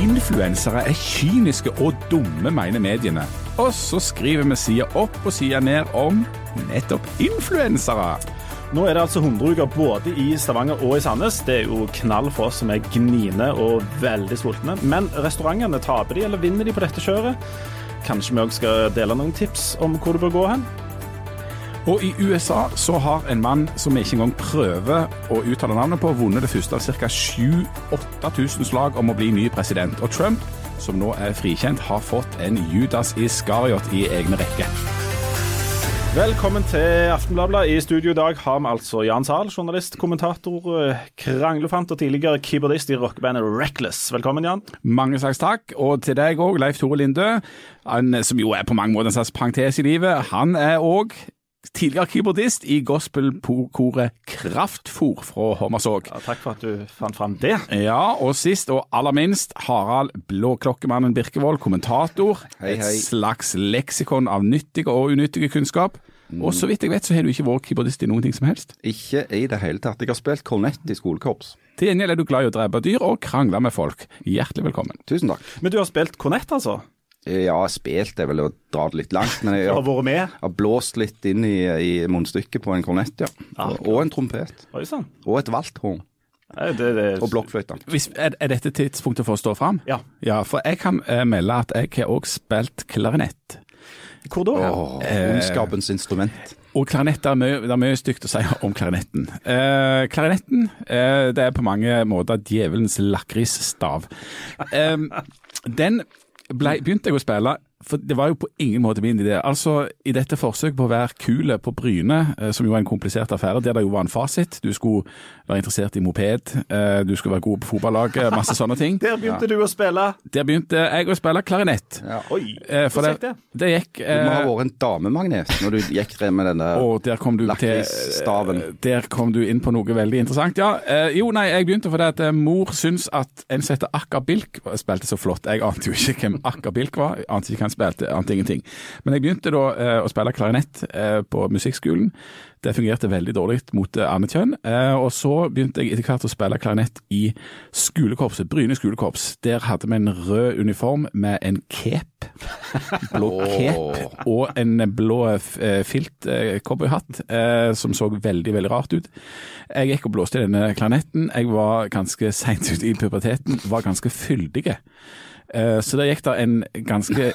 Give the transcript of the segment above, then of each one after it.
Influensere er kyniske og dumme, mener mediene. Og så skriver vi side opp og side ned om nettopp influensere. Nå er det altså hundreuker både i Stavanger og i Sandnes. Det er jo knall for oss som er gnine og veldig sultne. Men restaurantene, taper de eller vinner de på dette kjøret? Kanskje vi òg skal dele noen tips om hvor du bør gå hen? Og i USA så har en mann som vi ikke engang prøver å uttale navnet på, vunnet det første av ca. 7000-8000 slag om å bli ny president. Og Trump, som nå er frikjent, har fått en Judas Iskariot i egne rekker. Velkommen til Aftenbladet. I studio i dag har vi altså Jan Zahl, journalist, kommentator, kranglefant og tidligere keyboardist i rockebandet Reckless. Velkommen, Jan. Mange slags takk. Og til deg òg, Leif Tore Lindø, han, som jo er på mange måter en slags parentes i livet. Han er òg tidligere keyboardist i gospelkoret Kraftfor fra Hommersåk. Ja, takk for at du fant fram det. Ja, og sist og aller minst Harald Blåklokkemannen Birkevold, kommentator. Hei, hei. Et slags leksikon av nyttige og unyttige kunnskap. Og så vidt jeg vet, så har du ikke vært keyboardist i noen ting som helst. Ikke i det hele tatt. Jeg har spilt kornett i skolekorps. Til gjengjeld er du glad i å drepe dyr og krangle med folk. Hjertelig velkommen. Tusen takk. Men du har spilt kornett, altså? Ja, spilt er vel å dra det litt langt, men jeg har vært med? har blåst litt inn i, i munnstykket på en kornett, ja. Ah, Og, en trompet. Oi sånn. Og et valthorn. Det, det, Og blokkfløyte. Er, er dette tidspunktet for å stå fram? Ja. Ja, for jeg kan eh, melde at jeg har òg spilt klarinett. Hvor da? Åh, ondskapens instrument. Og klarinett, det er mye, det er mye stygt å si om klarinetten. Eh, klarinetten eh, det er på mange måter djevelens lakrisstav. Eh, den ble, begynte jeg å spille, for det var jo på ingen måte min idé. Altså, I dette forsøket på å være kule på Bryne, eh, som jo er en komplisert affære, der det jo var en fasit. Du skulle være interessert i moped, eh, du skulle være god på fotballaget, masse sånne ting. Der begynte du å spille. Der begynte jeg å spille klarinett. Ja. Oi, Eh, for det, det? det gikk Du må ha eh, vært en damemagnet når du gikk med den der der kom du lakrisstaven. Der kom du inn på noe veldig interessant, ja. Eh, jo, nei, jeg begynte fordi at eh, mor syns at en som heter Akka Bilk spilte så flott. Jeg ante jo ikke hvem Akka Bilk var, jeg ante ikke hva han spilte, annet ingenting. Men jeg begynte da eh, å spille klarinett eh, på musikkskolen. Det fungerte veldig dårlig mot eh, andre kjønn. Eh, og så begynte jeg etter hvert å spille klarinett i skolekorpset, Bryne skolekorps. Der hadde vi en rød uniform med en cape, blå cape, og en blå eh, filt cowboyhatt som så veldig, veldig rart ut. Jeg gikk og blåste i denne klarinetten. Jeg var ganske seint ute i puberteten, var ganske fyldige. Eh, Så der gikk det en ganske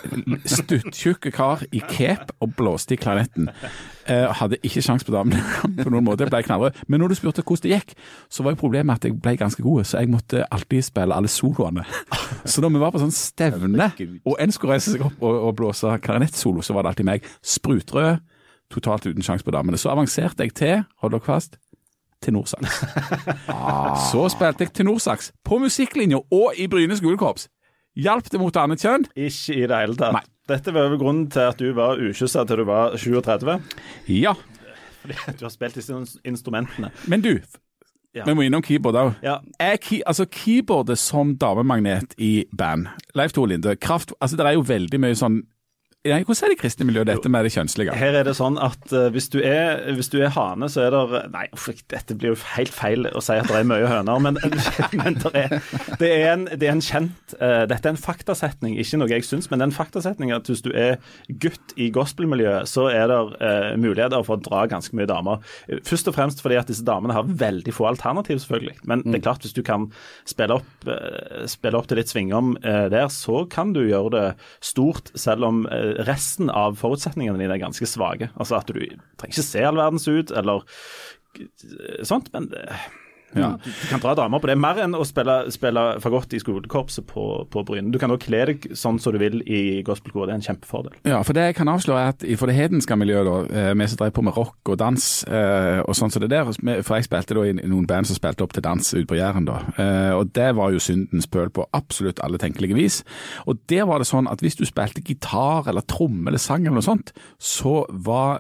stuttjukk kar i cape og blåste i klarinetten. Eh, Hadde ikke sjans på damene på noen måte, ble knallrød. Men når du spurte hvordan det gikk, så var jo problemet at jeg ble ganske god, så jeg måtte alltid spille alle soloene. Så når vi var på sånn stevne, og en skulle reise seg opp og, og blåse klarinettsolo, så var det alltid meg. Sprutrød, totalt uten sjans på damene. Så avanserte jeg til, hold dere fast, tenorsaks. Så spilte jeg tenorsaks på musikklinja og i Bryne skolekorps. Hjalp det mot annet kjønn? Ikke i det hele tatt. Nei. Dette var vel grunnen til at du var ukyssa til du var 37. Ja. Fordi du har spilt disse instrumentene. Men du, Ja. vi må innom keyboard òg. Ja. Key, altså keyboardet som damemagnet i band Leif Tore Linde, kraft Altså, det er jo veldig mye sånn Nei, Hvordan er det i kristne miljø, dette med det kjønnslige? Her er det sånn at uh, hvis, du er, hvis du er hane, så er det Nei, dette blir jo helt feil å si at det er mye høner, men, men det, er, det, er en, det er en kjent uh, Dette er en faktasetning, ikke noe jeg syns, men det er en faktasetning at hvis du er gutt i gospelmiljøet, så er det uh, muligheter for å dra ganske mye damer. Eh, Først og fremst fordi at disse damene har veldig få alternativ, selvfølgelig. Men det er klart, hvis du kan spille opp, eh, spille opp til litt svingom eh, der, så kan du gjøre det stort, selv om eh, resten av forutsetningene dine er ganske svake. Altså at du trenger ikke se all verdens ut, eller eh, sånt, men eh, Ja. du, du kan dra damer på det. Mer enn å spille, spille fagott i skolekorpset på, på Bryne. Du kan også kle deg sånn som du vil i gospelkoret. Det er en kjempefordel. Ja, for det jeg kan avsløre er at i for det hedenske miljøet, da, eh, vi som drev på med rock og dans eh, og sånn som det der, for jeg spilte da i noen band som spilte opp til dans ute på Jæren, da, eh, og det var jo syndens pøl på absolutt alle tenkelige vis. Og der var det sånn at hvis du spilte gitar eller tromme eller sang eller noe sånt, så var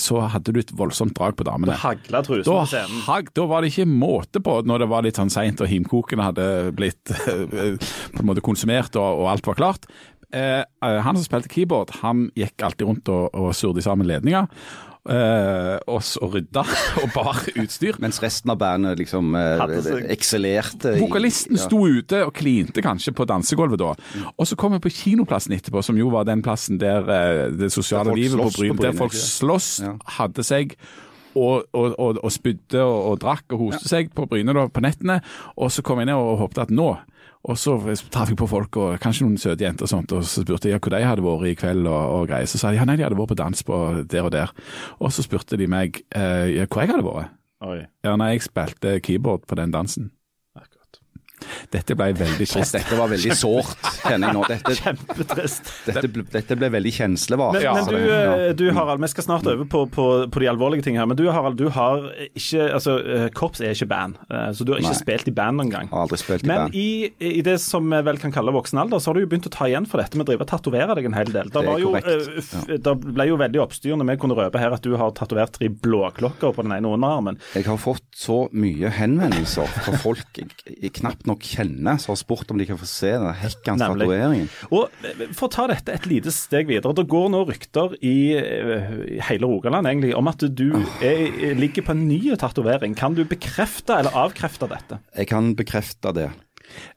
så hadde du et voldsomt drag på damene. Hagla trusene Da, på scenen. da var det ikke måte på når det var litt sånn seint og himkokene hadde blitt eh, på en måte konsumert og, og alt var klart. Eh, eh, han som spilte keyboard, han gikk alltid rundt og, og surde sammen ledninger. eh, og, s- og rydda og bar utstyr. Mens resten av bandet liksom eh, i- Vokalisten ja. sto ute og klinte kanskje på dansegulvet da. Og så kom vi på kinoplassen etterpå, som jo var den plassen der eh, det sosiale livet på Bryn, der folk slåss, Ja. hadde seg og, og, og, og spydde og, og drakk og hoste seg på Bryne da, på nettene. Og så kom jeg ned og håpte at nå og så traff jeg på folk, og kanskje noen søte jenter og sånt, og så spurte jeg hvor de hadde vært i kveld og, og greier. Så sa de ja, nei, de hadde vært på dans på der og der. Og så spurte de meg eh, hvor jeg hadde vært. Oi. Ja, nei, jeg spilte keyboard på den dansen. Dette ble veldig trist. Dette var veldig sårt, kjenner jeg nå. Dette, Kjempetrist. dette, ble, dette ble veldig kjenslevart. Men, men du, ja. eh, du Harald, vi skal snart over på, på, på de alvorlige tingene her. Men du Harald, du har ikke Altså, eh, korps er ikke band, eh, så du har ikke Nei. spilt i band noen gang. Har aldri spilt i Men band. i, i det som vi vel kan kalle voksen alder, så har du jo begynt å ta igjen for dette med å drive og tatovere deg en hel del. Det, Det er var jo, korrekt, det ble jo veldig oppstyr når vi kunne røpe her at du har tatovert tre blåklokker på den ene underarmen. Jeg har fått så mye henvendelser fra folk jeg, jeg knapt nok kjenner, som har spurt om de kan få se den Nemlig. tatoveringen. Og eh, For å ta dette et lite steg videre. Det går nå rykter i, eh, i hele Rogaland egentlig om at du er, ligger på en ny tatovering. Kan du bekrefte eller avkrefte dette? Jeg kan bekrefte det.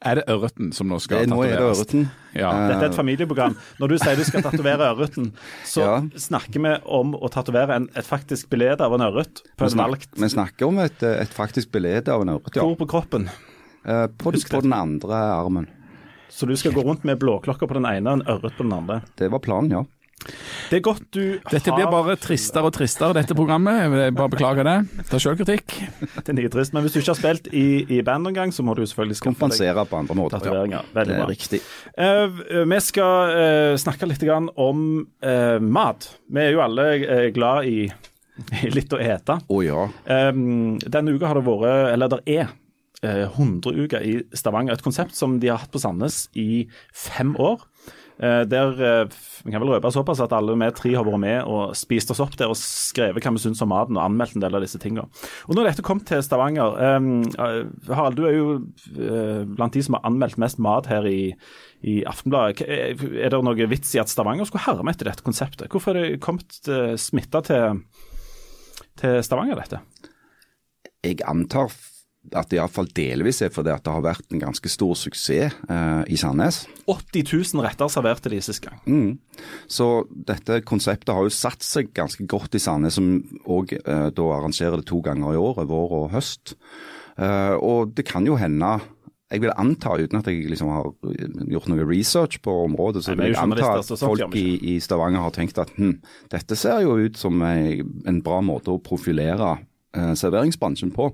Er det ørreten som nå skal tatoveres? nå er det ørreten. Ja. Eh, Dette er et familieprogram. Når du sier du skal tatovere ørreten, så Ja. snakker vi om å tatovere en, et faktisk bilde av en ørret på vi, en valgt vi snakker om et, et faktisk bilde av en ørret, ja. Hvor på kroppen. Eh, på, på den andre armen. Så du skal gå rundt med blåklokker på den ene og en ørret på den andre. Det var planen, ja. Det er godt du Dette blir bare tristere og tristere, dette programmet. Jeg vil bare beklager det. Ta sjølkritikk. Det er nitrist. Men hvis du ikke har spilt i, i band noen gang, så må du selvfølgelig Kompensere på andre måter. Ja. tatoveringer. Veldig Det er bra. riktig. Uh, vi skal uh, snakke litt grann om uh, mat. Vi er jo alle glad i, i litt å ete. Å ja. Um, denne uka har det vært, eller det er, eh, 100-uker i Stavanger. Et konsept som de har hatt på Sandnes i fem år. Eh, der eh, Vi kan vel røpe såpass at alle vi tre har vært med og spist oss opp der og skrevet hva vi syns om maten og anmeldt en del av disse tingene. Og når dette kom til Stavanger eh, Harald, du er jo eh, blant de som har anmeldt mest mat her i, i Aftenbladet. Eh, Er det noe vits i at Stavanger skulle herme etter dette konseptet? Hvorfor er det kommet smitta til, til Stavanger, dette? Jeg antar at det iallfall delvis er fordi at det har vært en ganske stor suksess eh, i Sandnes. 80 000 retter serverte de sist gang. Mm. Så dette konseptet har jo satt seg ganske godt i Sandnes, som òg eh, da arrangerer det to ganger i året, vår og høst. Eh, og det kan jo hende jeg vil anta, uten at jeg liksom har gjort noe research på området, så Nei, vil jeg anta at folk i, i Stavanger har tenkt at hm, dette ser jo ut som en bra måte å profilere eh, serveringsbransjen på.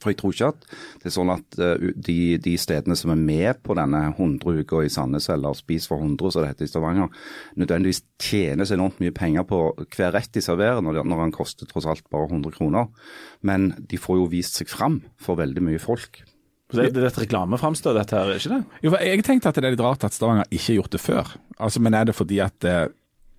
For jeg tror ikke at det er sånn at eh, de, de stedene som er med på denne 100-uka i Sandnes, eller Spis for 100, som det heter i Stavanger, nødvendigvis tjener så enormt mye penger på hver rett de serverer, når, de- når han koster tross alt bare 100 kroner. Men de får jo vist seg fram for veldig mye folk. Det, det er et reklameframstøt, dette her, ikke det? Jo, for jeg tenkte at det er litt rart at Stavanger ikke har gjort det før. Altså, Men er det fordi at det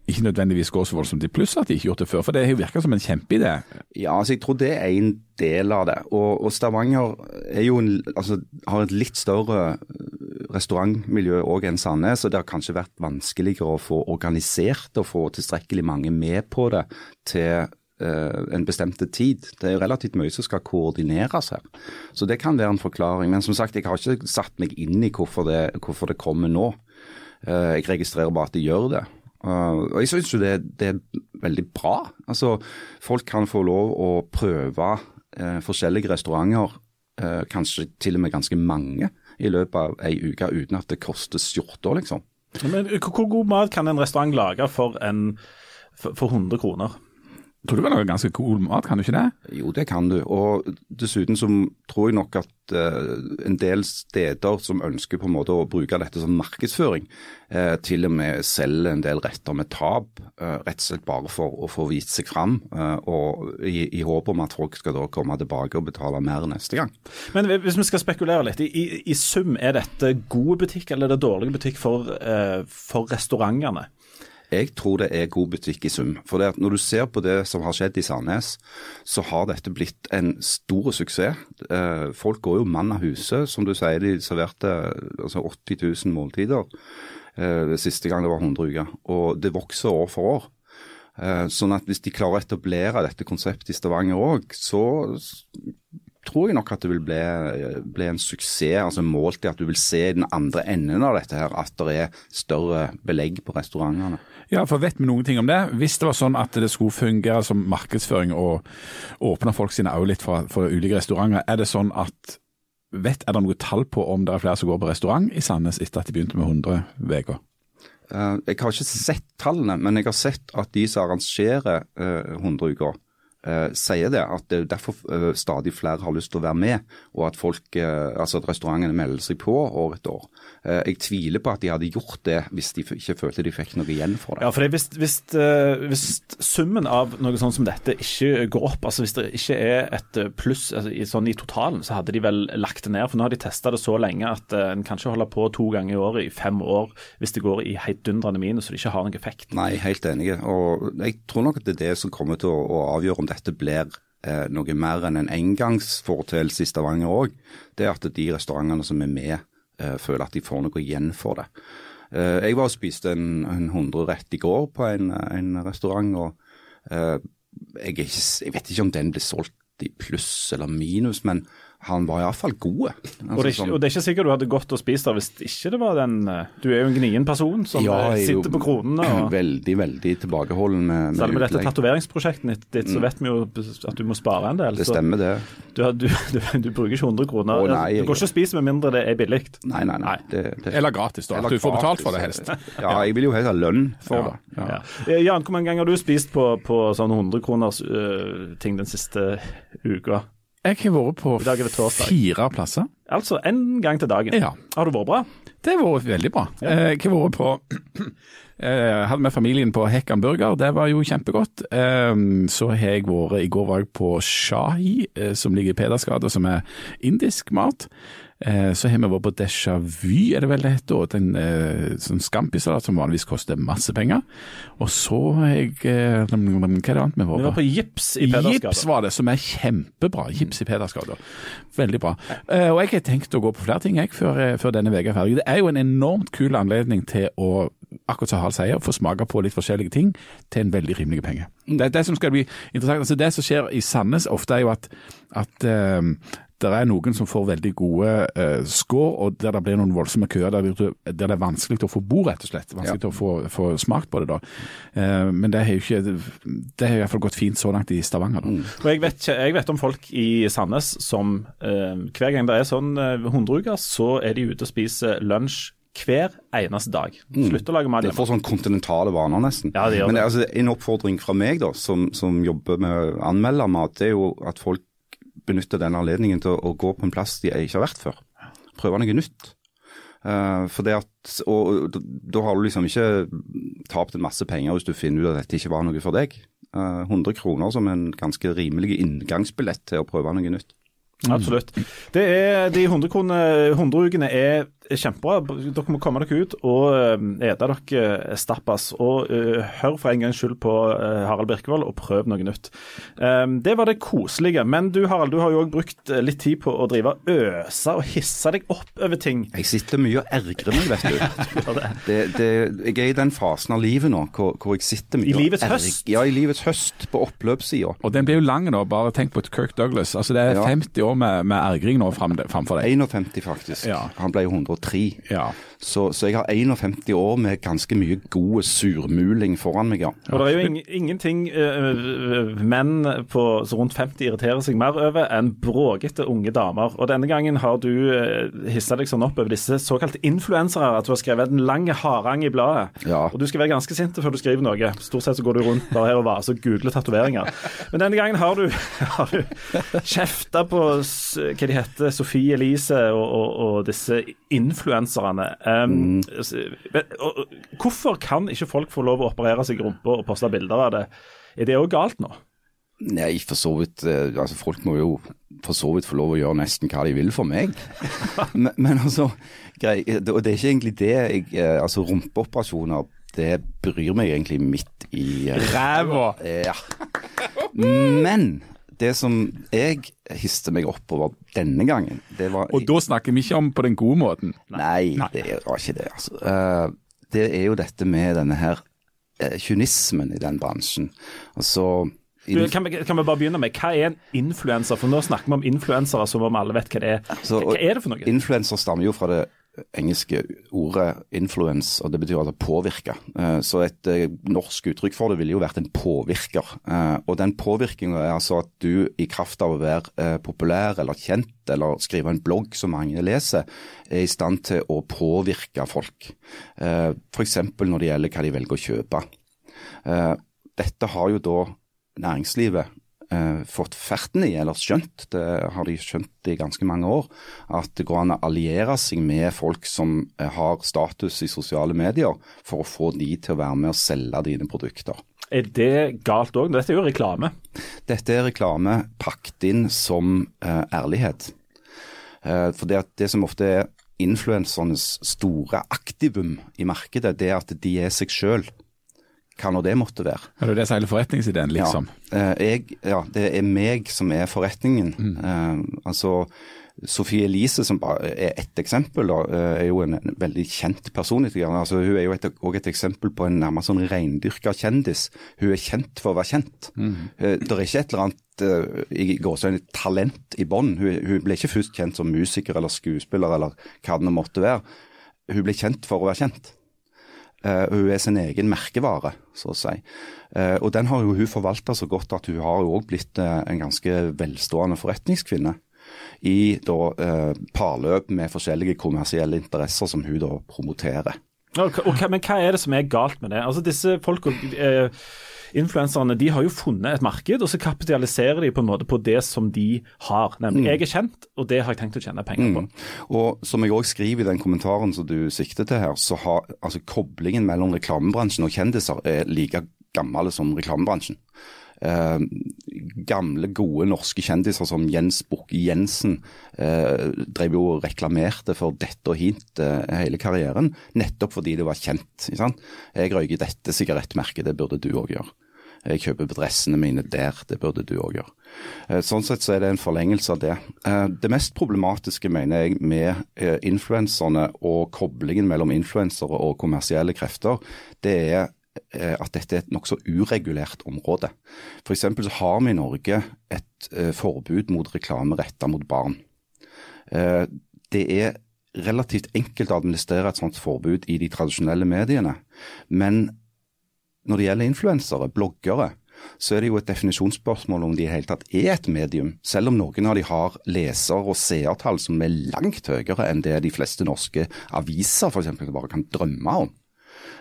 ikke nødvendigvis går så voldsomt i pluss at de ikke gjort det før? For det har jo virka som en kjempeidé. Ja, altså jeg tror det er en del av det. Og, og Stavanger er en, altså, har et litt større øh, restaurantmiljø òg enn Sandnes, og det har kanskje vært vanskeligere å få organisert og få tilstrekkelig mange med på det til øh, en bestemte tid. Det er jo relativt mye som skal koordineres her. Så det kan være en forklaring. Men som sagt, jeg har ikke satt meg inn i hvorfor det, hvorfor det kommer nå. Eh, jeg registrerer bare at de gjør det. Uh, og jeg syns jo det, det er veldig bra. Altså, folk kan få lov å prøve eh, forskjellige restauranter, eh, kanskje til og med ganske mange, i løpet av ei uke uten at det koster skjorta, liksom. Men hvor god mat kan en restaurant lage for, en, for, for 100 kroner? Tror du kan lage ganske cool mat, kan du ikke det? Jo, det kan du. Og dessuten så tror jeg nok at uh, en del steder som ønsker på en måte å bruke dette som markedsføring, uh, til og med selger en del retter med tap, uh, rett og slett bare for å få vist seg fram, og i, i håp om at folk skal da komme tilbake og betale mer neste gang. Men hvis vi skal spekulere litt, i, i, i sum er dette god butikk eller er det dårlig butikk for, eh, for restaurantene? Jeg tror det er god butikk i sum. For når du ser på det som har skjedd i Sandnes, så har dette blitt en stor suksess. Eh, folk går jo mann av huset. Som du sier, de serverte altså 80 000 måltider eh, siste gang det var 100 uker. Og det vokser år for år. Eh, sånn at hvis de klarer å etablere dette konseptet i Stavanger òg, så tror jeg nok at det vil bli, bli en suksess. altså Målt i at du vil se i den andre enden av dette her, at det er større belegg på restaurantene. Ja, for vet vi noen ting om det? Hvis det var sånn at det skulle fungere som markedsføring og åpne folk sine øyne litt for, for ulike restauranter, er det sånn at vet, Er det noe tall på om det er flere som går på restaurant i Sandnes etter at de begynte med 100 uker? Eh, Jeg har ikke sett tallene, men jeg har sett at de som arrangerer eh, 100 uker, eh, sier det. At det er derfor eh, stadig flere har lyst til å være med, og at folk, eh, altså at restaurantene melder seg på år etter år. Eh, Jeg tviler på at de hadde gjort det hvis de ikke følte de fikk noe igjen for det. Ja, for det, hvis, hvis, eh, hvis summen av noe sånt som dette ikke går opp, altså hvis det ikke er et pluss altså, i, sånn i totalen, så hadde de vel lagt det ned. For nå har de testa det så lenge at eh, en kan ikke holde på to ganger i året i fem år hvis det går i heidundrende minus og det ikke har noen effekt. Nei, helt enig. Og jeg tror nok at det er det som kommer til å, å avgjøre om dette blir eh, noe mer enn en engangsforeteelse i Stavanger òg. Det er at de restaurantene som er med, eh, føler at de får noe igjen for det. Eh, jeg var og spiste en, en 100 rett i går på en, en restaurant, og eh, jeg, jeg vet ikke om den ble solgt i pluss eller minus, men han var iallfall god. Og det, ikke, og det er ikke sikkert du hadde gått og spist der hvis ikke det var den eh, Du er jo en gnien person som Ja, eh, jeg er jo sitter på kronene. og Veldig, veldig tilbakeholden med, med Selv med dette tatoveringsprosjektet ditt, så vet vi jo at du må spare en del. Det stemmer, det. Du, du, du, du bruker ikke 100 kroner. Å, nei, du går ikke og spiser med mindre det er billig. Nei, nei, nei. Nei. Det, det, Eller gratis, da. Eller du får betalt for det helst. Ja, jeg vil jo helst ha lønn for Ja, det. ja. Ja. Eh, Jan, hvor mange ganger har du spist på, på sånn 100 kroners øh, ting den siste uka? Jeg har vært på fire plasser. Altså én gang til dagen. Ja. Har du vært bra? Det har vært veldig bra. Ja. Jeg har vært på Jeg hadde med familien på Hekkan Burger, det var jo kjempegodt. Eh, Så har jeg vært I går var jeg på Shahi, eh, som ligger i Pedersgata, som er indisk mat. Eh, Så har vi vært på Déjà Vu, er det vel det heter, og en eh, sånn scampisalat som vanligvis koster masse penger. Og så har jeg eh, Hva er det annet vi Vi var på? på Gips i Gips Pedersgata. var det, som er kjempebra. Gips i Pedersgata. Veldig bra. Og jeg har tenkt å gå på flere ting jeg, før, før denne uka er ferdig. Det er jo en enormt kul anledning til å akkurat som Harald sier, få smake på litt forskjellige ting til en veldig rimelig penge. Det, det som skal bli interessant, altså det som skjer i Sandnes ofte er jo at, at eh, det er noen som får veldig gode uh, score, og der det blir noen voldsomme køer, der, det- der det er vanskelig å få bo, rett og slett. Vanskelig til å få, få smakt på det da. Uh, men det har jo ikke Det har i hvert fall gått fint så langt i Stavanger. da. Og jeg vet, jeg vet om folk i Sandnes som uh, hver gang det er sånn eh, 100 uker, så er de ute og spiser lunsj hver eneste dag. Slutt å lage mat Det får sånn kontinentale vaner, nesten. Ja, det gjør Men det. Men altså, en oppfordring fra meg, da, som, som jobber med anmeldermat, det er jo at folk benytter denne anledningen til å, gå på en plass de ikke har vært før. Prøve noe nytt. Eh, for det at, og da- har du liksom ikke tapt en masse penger hvis du finner ut at dette ikke var noe for deg. Eh, 100 kroner som en ganske rimelig inngangsbillett til å prøve noe nytt. Absolutt. Er, de 100-ukene 100-ukene er kjempebra. Dere må komme dere ut og eh, ete dere stappas. Og uh, hør for en gangs skyld på uh, Harald Birkevold og prøv noe nytt. Um, det var det koselige. Men du Harald, du har jo òg brukt eh, litt tid på å drive øse og hisse deg opp over ting. Jeg sitter mye og ergrer meg, vet du. Det, det, jeg er i den fasen av livet nå hvor, hvor jeg sitter mye I livets og erg- høst? Ja, i livets høst, på oppløpssida. Og den blir jo lang nå, bare tenk på Kirk Douglas. Altså Det er Ja. 50 år med, med ergring nå fram, framfor deg. 51 faktisk. Ja. Han ble 103. Ja. Så, så jeg har 51 år med ganske mye god surmuling foran meg, ja. Og det er jo ing ingenting uh, menn på så rundt 50 irriterer seg mer over enn bråkete unge damer. Og denne gangen har du uh, hissa deg sånn opp over disse såkalte influensere at du har skrevet en lang harang i bladet. Ja. Og du skal være ganske sint før du skriver noe. Stort sett så går du rundt bare her og vaser og googler tatoveringer. Men denne gangen har du, har du kjefta på hva de heter, Sofie Elise og, og, og disse influenserne. Um, mm. men- og- og Hvorfor kan ikke folk få lov å operere seg i rumpa og poste bilder av det? Er det òg galt nå? Nei, for så vidt eh, altså Folk må jo for så vidt få lov å gjøre nesten hva de vil for meg. men, men altså, grei, det, og det er ikke egentlig det jeg eh, Altså, rumpeoperasjoner, det bryr meg egentlig midt i eh, Ræva! Ja. Men det som jeg histe meg opp over denne gangen, det var Og da snakker vi ikke om på den gode måten. Nei, det var ikke det, altså. Eh, det er jo dette med denne her eh, kynismen i den bransjen. Altså du, kan, vi, kan, vi, bare begynne med, Hva er en influenser? For Nå snakker vi om influensere som om alle vet hva det er. Altså, hva, hva er det for noe? Influenser stammer jo fra det engelske ordet 'influence', og det betyr altså påvirke. Eh, så et eh, norsk uttrykk for det ville jo vært en påvirker. Eh, og den påvirkninga er altså at du i kraft av å være populær eller kjent eller skrive en blogg som mange leser, er i stand til å påvirke folk. F.eks. når det gjelder hva de velger å kjøpe. Dette har jo da næringslivet fått ferten i, eller skjønt, det har de skjønt i ganske mange år, at det går an å alliere seg med folk som eh, har status i sosiale medier, for å få de til å være med og selge dine produkter. Er det galt òg? Dette er jo reklame. Dette er reklame pakket inn som eh, ærlighet. Eh, for det, det som ofte er influensernes store aktivum i markedet, det er at de er seg sjøl hva nå det måtte være. Er det det som er hele forretningsideen, liksom? Ja, eh, jeg, ja, det er meg som er forretningen. Mm. Uh, altså, Sofie Elise, som er ett eksempel, da, eh, er jo en veldig kjent person. Altså, hun er jo et, også et eksempel på en nærmest sånn reindyrka kjendis. Hun er kjent for å være kjent. Mm. Det er ikke et eller annet uh, i gåsøgne talent i bånn. Hun, hun, ble ikke først kjent som musiker eller skuespiller eller hva det måtte være. Hun ble kjent for å være kjent. Uh, hun er sin egen merkevare, så å si. Uh, og den har jo hun forvalta så godt at hun har jo òg blitt uh, en ganske velstående forretningskvinne. I da parløp med forskjellige kommersielle interesser som hun da promoterer. Okay, og, men hva er det som er galt med det? Altså disse folka influenserne de har jo funnet et marked, og så kapitaliserer de på en måte på det som de har. Nemlig mm. jeg er kjent, og det har jeg tenkt å tjene penger på. Mm. Og Som jeg òg skriver i den kommentaren som du sikter til her, så har altså koblingen mellom reklamebransjen og kjendiser er like gammel som reklamebransjen. Eh, gamle, gode norske kjendiser som Jens Bukke Jensen eh, drev jo og reklamerte for dette og hint eh, hele karrieren, nettopp fordi det var kjent. Jeg røyker dette sigarettmerket, det burde du òg gjøre. Jeg kjøper dressene mine der, det burde du òg gjøre. Eh, sånn sett så er det en forlengelse av det. Eh, det mest problematiske mener jeg med eh, influenserne og koblingen mellom influensere og kommersielle krefter, det er at dette er et nokså uregulert område. F.eks. så har vi i Norge et forbud mot reklame retta mot barn. Det er relativt enkelt å administrere et sånt forbud i de tradisjonelle mediene. Men når det gjelder influensere, bloggere, så er det jo et definisjonsspørsmål om de i hele tatt er et medium, selv om noen av de har leser- og seertall som er langt høyere enn det de fleste norske aviser f.eks. bare kan drømme om.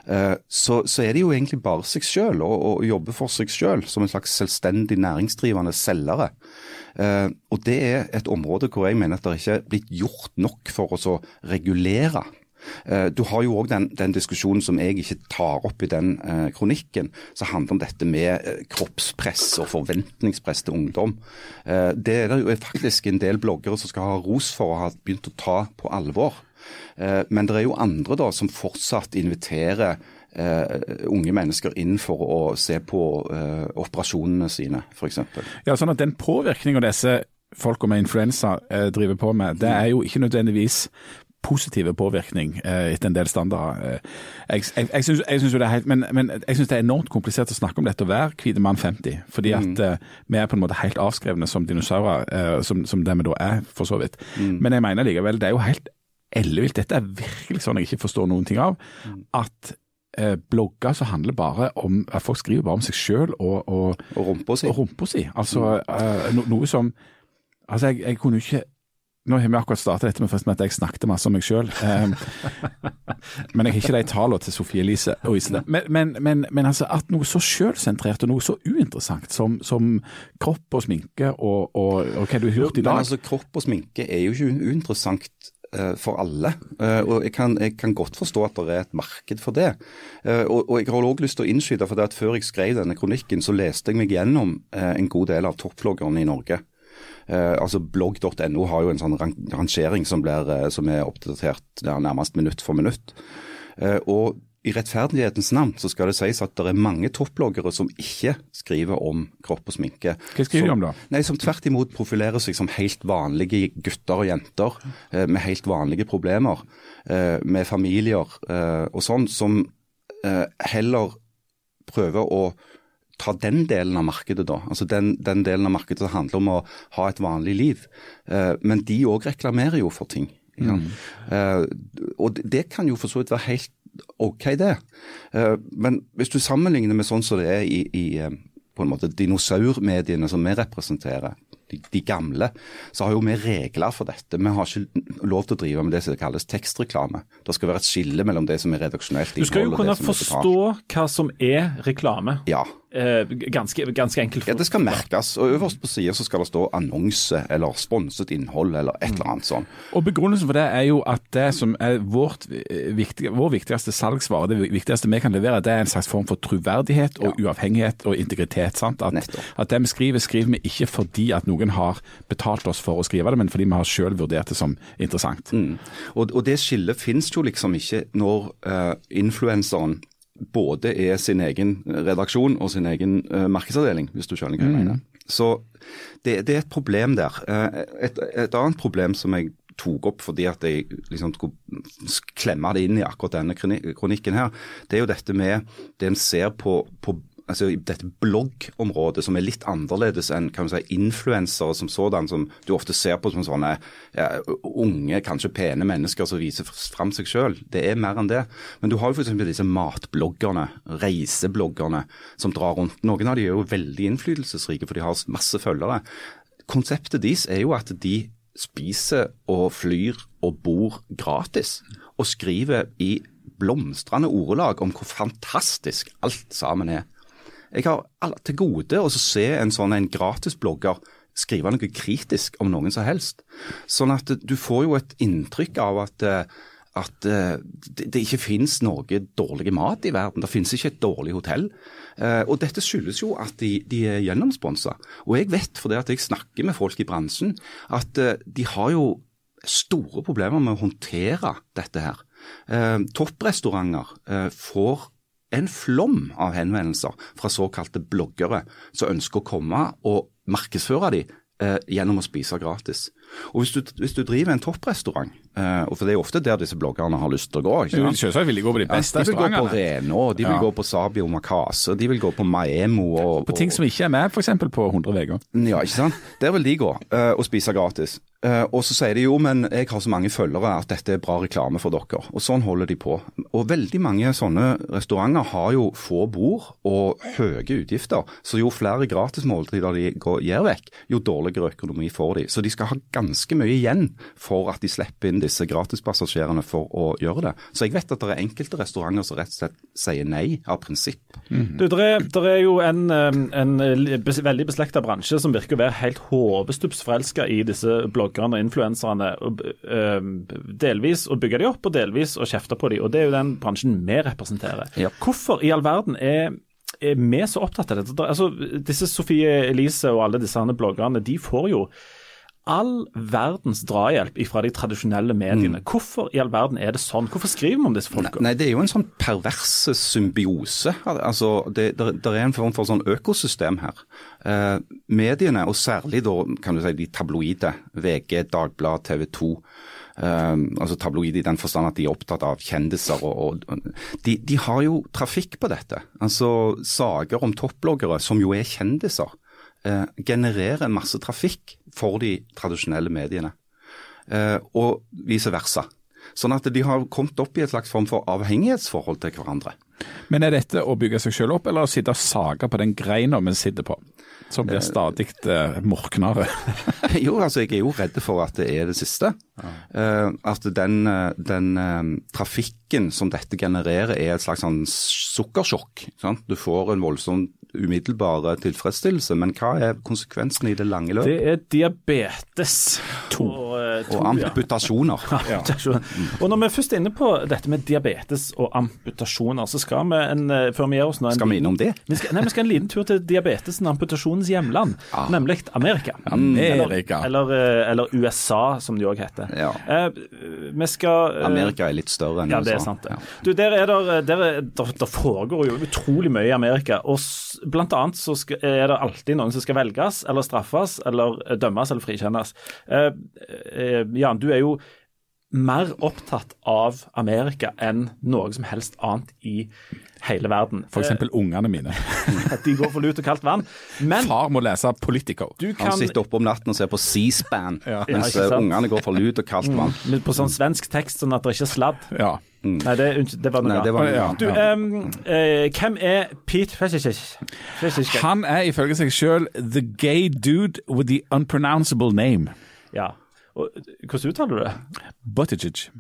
Eh, så, så, er de jo egentlig bare seg selv og, og jobber for seg selv som en slags selvstendig næringsdrivende selgere. Eh, og det er et område hvor jeg mener at det ikke er blitt gjort nok for å regulere Eh, du har jo òg den, den, diskusjonen som jeg ikke tar opp i den eh, kronikken, som handler om dette med eh, kroppspress og forventningspress til ungdom. Eh, det er det jo faktisk en del bloggere som skal ha ros for å ha begynt å ta på alvor. Eh, men det er jo andre da som fortsatt inviterer Uh, unge mennesker inn for å se på uh, operasjonene sine, f.eks. Ja, sånn at Den påvirkninga disse folka med influensa uh, driver på med, det er jo ikke nødvendigvis positive påvirkning eh, etter en del standarder. Eh, jeg, jeg, jeg, synes, jo det er helt, men, men jeg synes det er enormt komplisert å snakke om dette å være hvite mann 50. Fordi at mm. uh, vi er på en måte helt avskrevne som dinosaurer, som, som det vi da er, for så vidt. Mm. Men jeg mener likevel, det er jo helt ellevilt. Dette er virkelig sånn jeg ikke forstår noen ting av. Mm. At blogger så handler bare om at folk skriver bare om seg sjøl og, og, og rumpa si. Og rumpa si. Altså no, noe som Altså, jeg, jeg kunne jo ikke nå har vi akkurat startet dette med, med at jeg snakket masse om meg sjøl. Um, men jeg har ikke de tallene til Sofie Elise og Isle. Men, men, men, men, altså at noe så sjølsentrert og noe så uinteressant som, som kropp og sminke og, og, og, hva du har gjort i dag altså Kropp og sminke er jo ikke uinteressant uh, for alle. Uh, og jeg kan, jeg kan, godt forstå at det er et marked for det. Uh, og, og, jeg har også lyst til å innskyte, for det at før jeg skrev denne kronikken, så leste jeg meg gjennom en god del av topploggerne i Norge. Eh, altså Blogg.no har jo en sånn rangering som, blir, eh, som er oppdatert nærmest minutt for minutt. Eh, og i rettferdighetens navn så skal det sies at det er mange topploggere som ikke skriver om kropp og sminke. Hva skriver de om da? Nei, Som tvert imot profilerer seg som helt vanlige gutter og jenter eh, med helt vanlige problemer. Eh, med familier eh, og sånn, som heller prøver å ta den delen av markedet, da. Altså den, den delen av markedet som handler om å ha et vanlig liv. Eh, men de òg reklamerer jo for ting. Ja. Mm. Eh, og det kan jo for så vidt være helt OK, det. Eh, men hvis du sammenligner med sånn som det er i, i eh, på en måte dinosaurmediene som vi representerer, de, de, gamle, så har jo vi regler for dette. Vi har ikke lov til å drive med det som kalles tekstreklame. Det skal være et skille mellom det som er redaksjonelt innhold og det som er. Du skal jo kunne forstå hva som er reklame. Ja. Eh, ganske, ganske, enkelt. Ja, Det skal merkes. og Øverst på sida skal det stå annonse eller sponset innhold eller et eller annet sånt. Og Begrunnelsen for det er jo at det som er vårt, viktig, vår viktigste salgsvare, det viktigste vi kan levere, det er en slags form for troverdighet og ja. uavhengighet og integritet. sant? At, at, det vi skriver, skriver vi ikke fordi at noen har betalt oss for å skrive det, men fordi vi har sjøl vurdert det som interessant. Mm. Og, og, det skillet finnes jo liksom ikke når uh, influenseren både er sin egen redaksjon og sin egen uh, markedsavdeling, hvis du skjønner hva jeg mm. mener. Så det, det, er et problem der. Uh, et, et, annet problem som jeg tok opp fordi at jeg liksom skulle klemme det inn i akkurat denne kronikken her, det er jo dette med det en ser på, på altså, dette bloggområdet som er litt annerledes enn kan si, influensere som sådan, som du ofte ser på som sånne ja, unge, kanskje pene mennesker som viser fram seg selv. Det er mer enn det. Men du har jo f.eks. disse matbloggerne, reisebloggerne, som drar rundt. Noen av de er jo veldig innflytelsesrike, for de har masse følgere. Konseptet deres er jo at de spiser og flyr og bor gratis, og skriver i blomstrende ordelag om hvor fantastisk alt sammen er. Jeg har til gode å se en sånn en gratisblogger skrive noe kritisk om noen som helst. Sånn at du får jo et inntrykk av at, eh, at eh, det ikke finnes noe dårlig mat i verden. Det finnes ikke et dårlig hotell. Eh, og dette skyldes jo at de, de er gjennomsponsa. Og jeg vet, fordi jeg snakker med folk i bransjen, at de har jo store problemer med å håndtere dette her. Topprestauranter får en flom av henvendelser fra såkalte bloggere som ønsker å komme og markedsføre de eh, gjennom å spise gratis. Og Hvis du, hvis du driver en topprestaurant, eh, og for det er ofte der disse bloggerne har lyst til å gå ikke sant? Selvsagt vil de gå på de beste ja, de vil gå på Reno, de vil ja. gå på Sabio Makase, de vil gå på Maemo. Og, på ting som ikke er med, f.eks. på 100 uker. Ja, ikke sant. Der vil de gå uh, og spise gratis. Uh, og så sier de jo, men jeg har så mange følgere at dette er bra reklame for dere. Og sånn holder de på. Og veldig mange sånne restauranter har jo få bord og høye utgifter. Så jo flere gratismåltider de går, gir vekk, jo dårligere økonomi får de. Så de skal ha ganske mye igjen for at de slipper inn disse gratispassasjerene for å gjøre det. Så jeg vet at det er enkelte restauranter som rett og slett sier nei av prinsipp. Mm. Du, det er, er, jo en, en veldig beslekta bransje som virker å være helt håpestupsforelska i disse bloggerne og influenserne delvis å bygge de opp, og delvis å kjefte på de, og Det er jo den bransjen vi representerer. Ja. Hvorfor i all verden er er vi så opptatt av dette? Altså, disse Sofie Elise og alle disse bloggerne de får jo all verdens drahjelp fra de tradisjonelle mediene. Mm. Hvorfor i all verden er det sånn? Hvorfor skriver vi om disse folka? Nei, Det er jo en sånn perverse symbiose. Altså, det, det, det er en form for sånn økosystem her. Eh, mediene, og særlig da kan du si de tabloide, VG, Dagblad, TV 2. Eh, altså tabloide i den forstand at de er opptatt av kjendiser. og, og de, de, har jo trafikk på dette. Altså Saker om topploggere som jo er kjendiser eh, genererer masse trafikk for de tradisjonelle mediene. Eh, og vice versa. Sånn at de har kommet opp i et slags form for avhengighetsforhold til hverandre. Men er dette å bygge seg selv opp, eller å sitte og sage på den greina vi sitter på? Som blir stadig eh, morknere. jo, altså jeg er jo redd for at det er det siste. Ja. Uh, at den, eh, den uh, trafikken som dette genererer er et slags sånn sukkersjokk. Sant? Du får en voldsom umiddelbare tilfredsstillelse, men hva er konsekvensen i det lange løp? Det er diabetes. To. Og, uh, to, og amputasjoner. Ja. Og når vi er først inne på dette med diabetes og amputasjoner, så skal vi en, før vi gir oss nå en, Skal vi innom det? Vi skal, nei, vi skal en liten tur til diabetesen og amputasjonens hjemland, ah. nemlig Amerika. Amerika. Eller, eller, eller USA, som det òg heter. Ja. Eh, vi skal eh, Amerika er litt større enn USA. Ja, det er sant. det. Ja. Du, der, er der, der, der, foregår jo utrolig mye i Amerika. og Blant annet så skal, er det alltid noen som skal velges eller straffes eller dømmes eller frikjennes. Eh, eh, Jan, du er jo mer opptatt av Amerika enn noe som helst annet i hele verden. For eksempel ungene mine. At De går for lut og kaldt vann. Men Far må lese Politico. Kan, Han sitter oppe om natten og ser på C-span, Ja, mens ja, ungene går for lut og kaldt vann. Mm, på sånn svensk tekst, sånn at det ikke er sladd. Ja. Nei, det, det var noe Nei, det var annet. Ja. Du, em, eh, hvem er Pete Feshich? Han er ifølge seg sjøl the gay dude with the unpronounceable name. Ja. Og, hvordan uttaler du det? Buttigieg.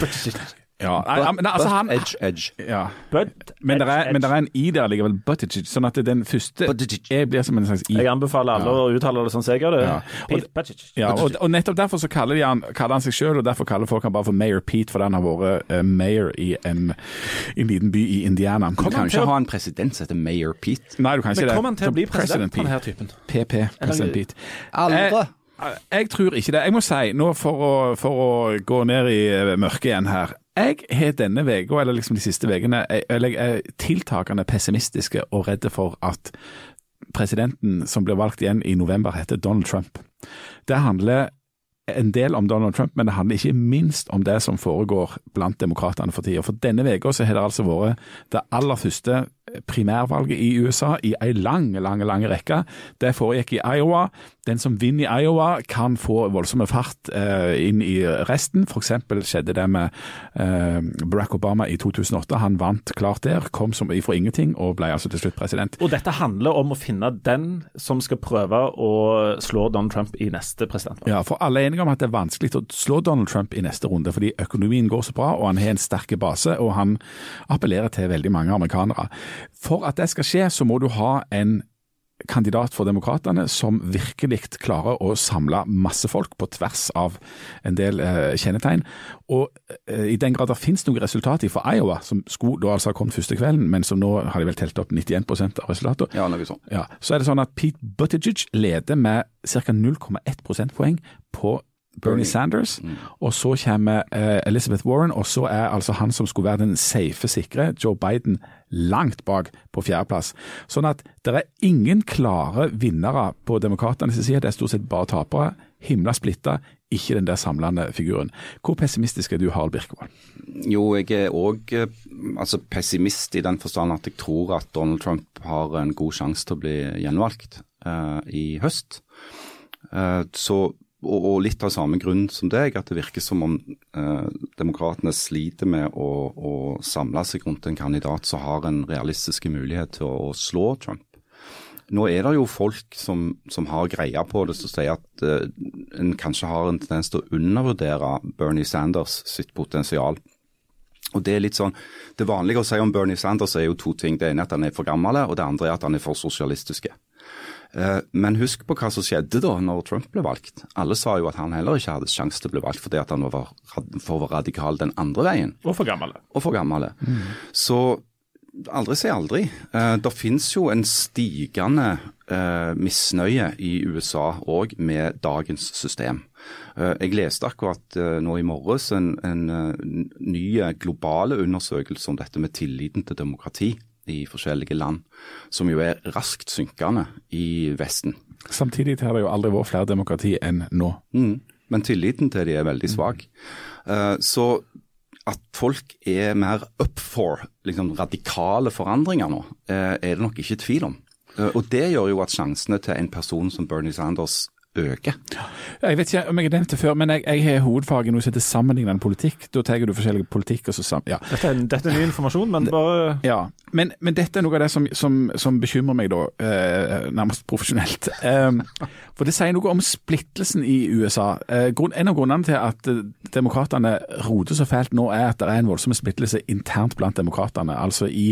Ja, nei, men altså han edge, edge. ja. But, Men det er, men det er en i der likevel, Buttigieg, sånn at den første Buttigieg. E blir som en slags i. Jeg anbefaler alle å uttale det sånn som jeg gjør det. Ja. Pete Buttigieg. Ja, og, og nettopp derfor så kaller, de han, kaller han seg sjøl, og derfor kaller folk han bare for Mayor Pete, fordi han har vært uh, mayor i en, en liten by i Indiana. Du kan han jo ikke å- ha en president som heter Mayor Pete. Nei, du kan ikke Men det. Men kommer han til å bli president, president, Pete. han her typen? PP, President Pete. Aldri. Eh, jeg tror ikke det. Jeg må si, nå for å, for å gå ned i eh, mørket igjen her Jeg har denne uka, eller liksom de siste ukene, jeg er tiltakende pessimistiske og redde for at presidenten som blir valgt igjen i november, heter Donald Trump. Det handler en del om Donald Trump, men det handler ikke minst om det som foregår blant demokratene for tida. For denne uka har det altså vært det aller første primærvalget i USA i ei lang, lang, lang rekke. Det foregikk i Iowa. Den som vinner i Iowa kan få voldsomme fart eh, inn i resten. Eksempel skjedde det med eh, Barack Obama i 2008. Han vant klart der, kom som ifra ingenting og ble altså til slutt president. Og dette handler om å finne den som skal prøve å slå Donald Trump i neste presidentvalg. Ja, for alle er enige om at det er vanskelig å slå Donald Trump i neste runde, fordi økonomien går så bra, og han har en sterk base, og han appellerer til veldig mange amerikanere. For at det skal skje, så må du ha en kandidat for demokratene som virkelig klarer å samle masse folk på tvers av en del eh, kjennetegn. Og eh, i den grad det finnes noe resultat fra Iowa, som skulle da altså ha kommet første kvelden, men som nå har de vel telt opp 91 av resultatene, Ja, noe sånt. ja, så er det sånn at Pete Buttigieg leder med ca. 0,1 prosentpoeng på Bernie Sanders, og så kommer eh, Elizabeth Warren, og så er altså han som skulle være den safe, sikre, Joe Biden, langt bak på fjerdeplass. Sånn at det er ingen klare vinnere på demokratenes side, det er stort sett bare tapere. Himla splitta, ikke den der samlende figuren. Hvor pessimistisk er du, Harald Birkevold? Jo, jeg er òg altså pessimist i den forstand at jeg tror at Donald Trump har en god sjanse til å bli gjenvalgt uh, i høst. Uh, så, og, og litt av samme grunn som deg, at det virker som om eh, demokratene sliter med å, å samle seg rundt en kandidat som har en realistisk mulighet til å, å slå Trump. Nå er det jo folk som, som har greia på det, som sier at eh, en kanskje har en tendens til å undervurdere Bernie Sanders sitt potensial. Og Det er litt sånn, det vanlige å si om Bernie Sanders er jo to ting. Det ene er at han er for gammel, og det andre er at han er for sosialistiske. Eh, Men husk på hva som skjedde da når Trump ble valgt. Alle sa jo at han heller ikke hadde sjanse til å bli valgt fordi at han var for radikal den andre veien Og for gammel. og for gamle. Så aldri si aldri. Eh, det finnes jo en stigende eh, misnøye i USA òg med dagens system. Jeg leste akkurat nå i morges en, en ny globale undersøkelse om dette med tilliten til demokrati i forskjellige land, som jo er raskt synkende i Vesten. Samtidig har det jo aldri vært flere demokrati enn nå. Mm. Men tilliten til de er veldig svak. Uh, så at folk er mer up for liksom, radikale forandringer nå, uh, er det nok ikke tvil om. Uh, og det gjør jo at sjansene til en person som Bernie Sanders øker. Jeg vet ikke om jeg har nevnt det før, men jeg, jeg har hovedfag i noe som heter sammenlignende politikk. Da tar du forskjellige politikk og så sammen... Ja. Dette er, dette er ny informasjon, men bare ja. Men, men dette er noe av det som, som, som bekymrer meg, da, eh, nærmest profesjonelt. Eh, for det sier noe om splittelsen i USA. Eh, grunn, en av grunnene til at eh, demokratene roter så fælt nå, er at det er en voldsom splittelse internt blant demokratene. Altså i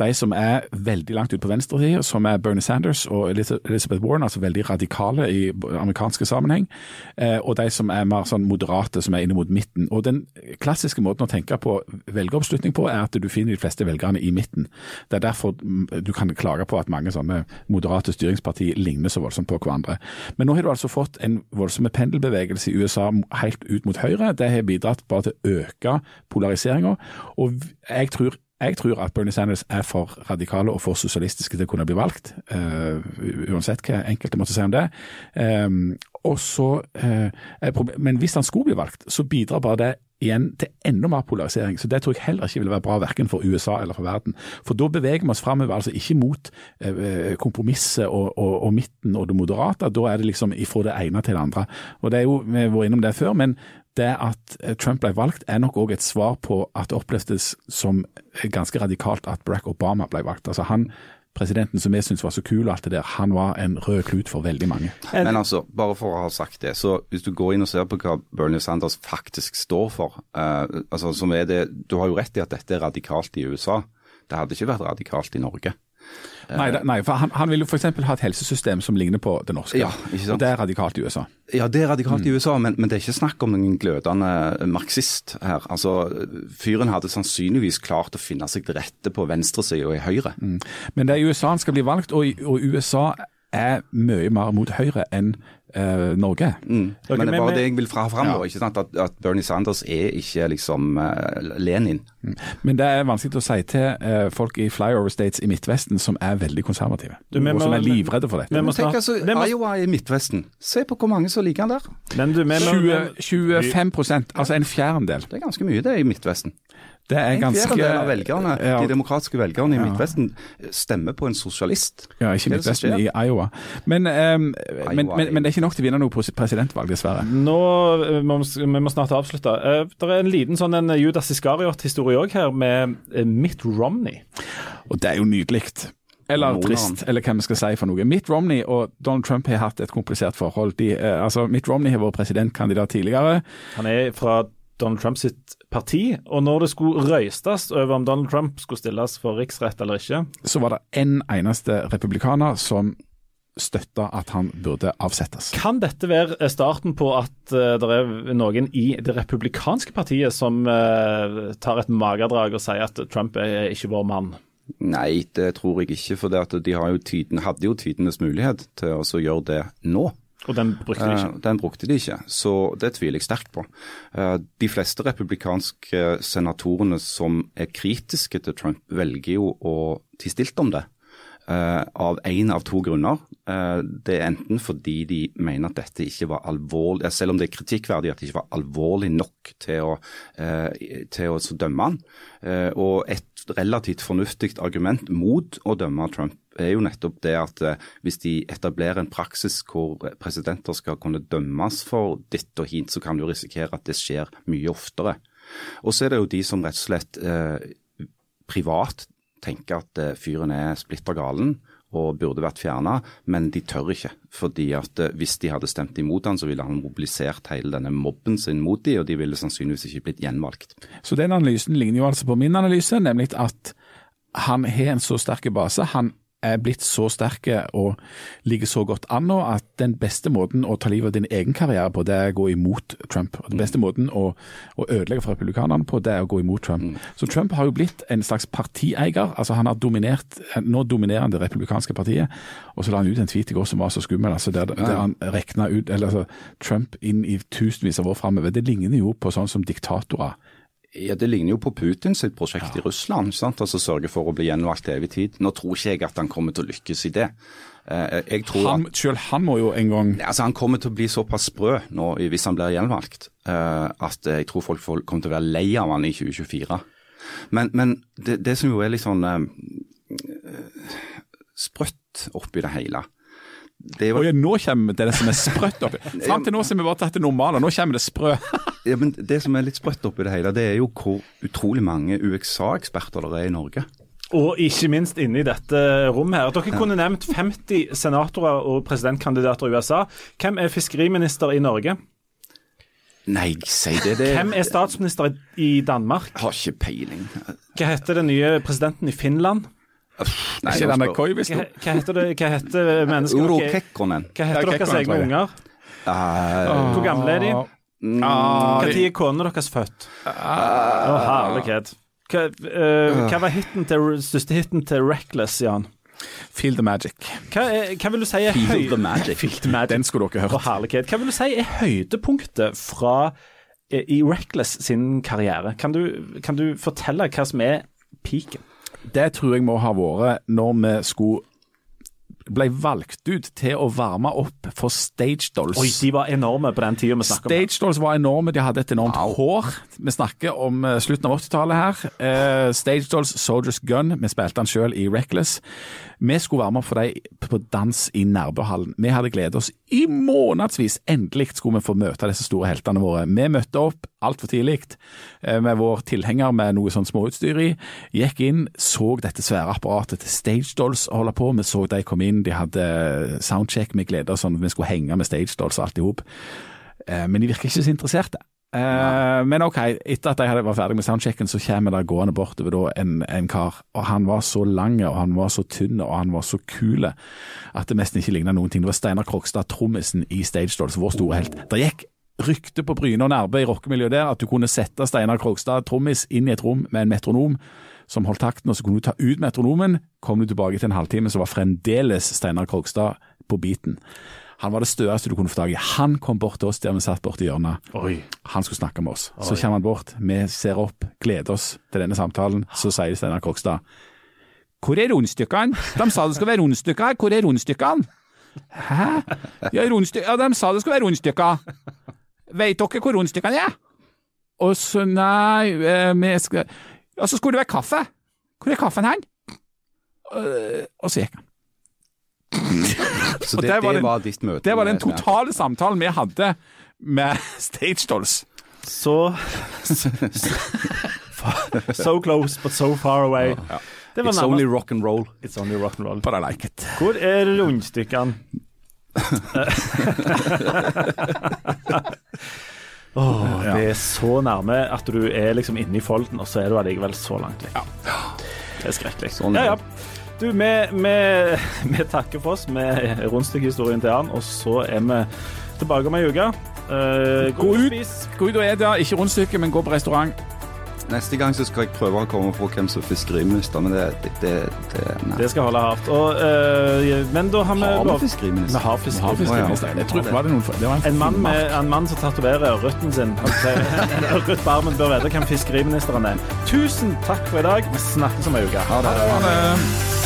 de som er veldig langt ut på venstresiden, som er Bernie Sanders og Elizabeth Warren, altså veldig radikale i amerikanske sammenheng, eh, og de som er mer sånn moderate, som er inne mot midten. Og Den klassiske måten å tenke på velgeroppslutning på, er at du finner de fleste velgerne i midten. Det er derfor du kan klage på at mange sånne moderate styringspartier ligner så voldsomt på hverandre. Men nå har du altså fått en voldsom pendelbevegelse i USA helt ut mot høyre. Det har bidratt bare til å øke polariseringa. Og jeg tror Jeg tror at Bernie Sanders er for radikale og for sosialistiske til å kunne bli valgt, uh, uansett hva enkelte måtte si om det. Um, så, uh, Men hvis han skulle bli valgt, så bidrar bare det igjen til enda mer polarisering. Så Det tror jeg heller ikke vil være bra verken for USA eller for verden. For da beveger vi oss framover, altså ikke mot eh, kompromisset og, og, og, midten og det moderate. Da er det liksom ifra det ene til det andre. Og det er jo, Vi har vært innom det før, men det at eh, Trump ble valgt er nok òg et svar på at det opplevdes som ganske radikalt at Barack Obama ble valgt. Altså han presidenten som vi syntes var så kul og alt det der, han var en rød klut for veldig mange. Men altså, bare for å ha sagt det, så hvis du går inn og ser på hva Bernie Sanders faktisk står for, uh, altså som er det, Du har jo rett i at dette er radikalt i USA. Det hadde ikke vært radikalt i Norge. Nei, nei, for han, han vil jo f.eks. ha et helsesystem som ligner på det norske. Ja, og Det er radikalt i USA. Ja, det er radikalt mm. i USA, men, men, det er ikke snakk om noen glødende marxist her. Altså, Fyren hadde sannsynligvis klart å finne seg til rette på venstresida og i høyre. Mm. Men det er i USA han skal bli valgt, og, og USA er mye mer mot Høyre enn uh, Norge. Mm. Okay, men det er bare det jeg vil ha fram, ja. ikke sant? At, at, Bernie Sanders er ikke liksom uh, Lenin. Mm. Men det er vanskelig å si til uh, folk i flyover states i Midtvesten som er veldig konservative, du, og som er livredde for dette. Men, tenk altså, Iowa i Midtvesten. Se på hvor mange som liker han der. Men du, 20, 25% altså en fjerdedel. Det er ganske mye det i Midtvesten. Det er en ganske... fjerdedel av velgerne, ja. de demokratiske velgerne i Midtvesten stemmer på en sosialist. Ja, ikke Midtvesten, i Iowa. Men, um, Iowa men, men, men, det er ikke nok til å vinne noe presidentvalg, dessverre. Nå Vi må vi må snart avslutte. Uh, det er en liten sånn en Judas Iskariot-historie òg her, med Mitt Romney. Og det er jo nydelig. Eller trist, eller hva vi skal si for noe. Mitt Romney og Donald Trump har hatt et komplisert forhold. De, uh, altså, Mitt Romney har vært presidentkandidat tidligere. Han er fra Donald Trump sitt parti. Og når det skulle røystes over om Donald Trump skulle stilles for riksrett eller ikke Så var det én en eneste republikaner som støtta at han burde avsettes. Kan dette være starten på at uh, det er noen i det republikanske partiet som uh, tar et magedrag og sier at Trump er ikke vår mann? Nei, det tror jeg ikke. For de jo tiden, hadde jo tidenes mulighet til å gjøre det nå. Og den brukte de ikke? Uh, den brukte de ikke, så det tviler jeg sterkt på. Uh, de fleste republikanske senatorene som er kritiske til Trump, velger jo å tie stilt om det. Av én av to grunner. Uh, det er enten fordi de mener at dette ikke var alvorlig, selv om det er kritikkverdig at det ikke var alvorlig nok til å, uh, til å dømme han. og et relativt fornuftig argument mot å dømme Trump er jo nettopp det at hvis de etablerer en praksis hvor presidenter skal kunne dømmes for ditt og hint, så kan du risikere at det skjer mye oftere. Og så er det jo de som rett og slett privat tenker at eh, fyren er splitter galen og burde vært fjerna, men de tør ikke. Fordi at eh, hvis de hadde stemt imot han, så ville han mobilisert hele denne mobben sin mot de, og de ville sannsynligvis ikke blitt gjenvalgt. Så den analysen ligner jo altså på min analyse, nemlig at han har en så sterk base. Han er blitt så sterke og ligger så godt an nå at den beste måten å ta livet av din egen karriere på, det er å gå imot Trump. Og Den beste måten å, å ødelegge for republikanerne på, det er å gå imot Trump. Mm. Så Trump har jo blitt en slags partieier. altså Han har dominert, nå dominerer han det republikanske partiet. Og så la han ut en tweet i går som var så skummel, altså der, der han rekna ut eller altså, Trump inn i tusenvis av år framover. Det ligner jo på sånn som diktatorer ja, Det ligner jo på Putin sitt prosjekt ja. i Russland. sant? Altså Sørge for å bli gjenvalgt til evig tid. Nå tror ikke jeg at han kommer til å lykkes i det. Eh, jeg tror han, at, selv han må jo en gang altså Han kommer til å bli såpass sprø nå hvis han blir gjenvalgt, eh, at jeg tror folk kommer til å være lei av han i 2024. Men, men det, det, som jo er litt sånn sprøtt oppi det hele, det var... nå kommer det som er sprøtt oppi. Fram til nå har vi bare tatt det normale, nå kommer det sprø. Ja, men Det som er litt sprøtt oppi det hele, det er jo hvor utrolig mange UXA-eksperter det er i Norge. Og ikke minst inne i dette rommet her. Dere kunne nevnt 50 senatorer og presidentkandidater i USA. Hvem er fiskeriminister i Norge? Nei, si det, det Hvem er statsminister i Danmark? Jeg Har ikke peiling. Hva heter den nye presidenten i Finland? Nei, ikke denne Koivisto. Hva, hva heter det, hva heter mennesker Uro Kekkonen. Hva heter deres egne unger? Uh, Hvor gamle er de? Når uh, er kona deres født? Å, uh, herlighet. Hva, uh, hva var hiten til, største hiten til Reckless, Jan? Feel the magic. Hva, er, hva vil du si er Feel the magic. Feel the magic. Den skulle dere hørt. Oh, herlighet. Hva vil du si er høydepunktet fra i Reckless sin karriere? Kan du, kan du fortelle hva som er peaken? Det tror jeg må ha vært når vi skulle ble valgt ut til å varme opp for Stage Dolls. Oi, de var enorme på den tida vi snakker om. Stage Dolls var enorme, de hadde et enormt hår. Vi snakker om uh, slutten av 80-tallet her. Uh, Stage Dolls, Soldiers Gun, vi spilte den sjøl i Reckless. Vi skulle være med for dem på dans i Nærbøhallen. Vi hadde gledet oss i månedsvis. Endelig skulle vi få møte disse store heltene våre. Vi møtte opp altfor tidlig uh, med vår tilhenger med noe sånn småutstyr i. Gikk inn, så dette svære apparatet til Stage Dolls holde på. Vi så de kom inn de hadde soundcheck, vi gleda oss sånn vi skulle henge med stage dolls og alt i hop. Eh, men de virker ikke så interesserte. Uh, men ok, etter at jeg var ferdig med soundchecken, så kommer det gående bortover da en, en, kar. og Han var så lang, og han var så tynn og han var så kul at det nesten ikke ligna noen ting. Det var Steinar Krokstad, trommisen i Stage Dolls, vår store helt. Det gikk rykte på Bryne og Nærbø i rockemiljøet der at du kunne sette Steinar Krokstad, trommis, inn i et rom med en metronom som holdt takten, og så kunne du ta ut metronomen. Kom du tilbake til en halvtime, så var fremdeles Steinar Krokstad på beaten. Han var det støeste du kunne få tak i. Han kom bort til oss der vi satt borti hjørnet. Oi. Han skulle snakke med oss. Oi. Så kommer han bort, vi ser opp, gleder oss til denne samtalen. Så sier Steinar Krokstad Hvor er rundstykkene? De sa det skulle være rundstykker. Hvor er rundstykkene? Hæ? Ja, ja, de sa det skulle være rundstykker. Veit dere hvor rundstykkene er? Og så nei, eh, vi skal og så skulle det være kaffe. Hvor er kaffen hen? Og så gikk han. så det, det, var, den, var ditt møte? Det var den totale samtalen vi hadde med Stage Dolls. Så So close, but so far away. Ja. It's only rock and roll. It's only rock and roll. But I like it. Hvor er rundstykkene? Oh, ja. Det er så nærme at du er liksom inne i folden, og så er du allikevel så langt vekk. Ja. Det er skrekkelig. Sånn, ja, ja. Du, vi, vi, vi, takker for oss med rundstykkehistorien til han, og så er vi tilbake om ei uke. Uh, gå, ut, gå ut og et, ja. Ikke rundstykke, men gå på restaurant. Neste gang så skal jeg prøve å komme på hvem som er fiskeriminister, men det, det, det, det, det skal holde hardt. Og, uh, men da har vi Har vi fiskeriminister? Vi har fiskeriminister. Var en, mann med, en mann som tatoverer røtten sin. Ørret Barmen bør vite hvem fiskeriministeren er. Tusen takk for i dag. Vi snakkes om ei uke. Ha det. Ha det.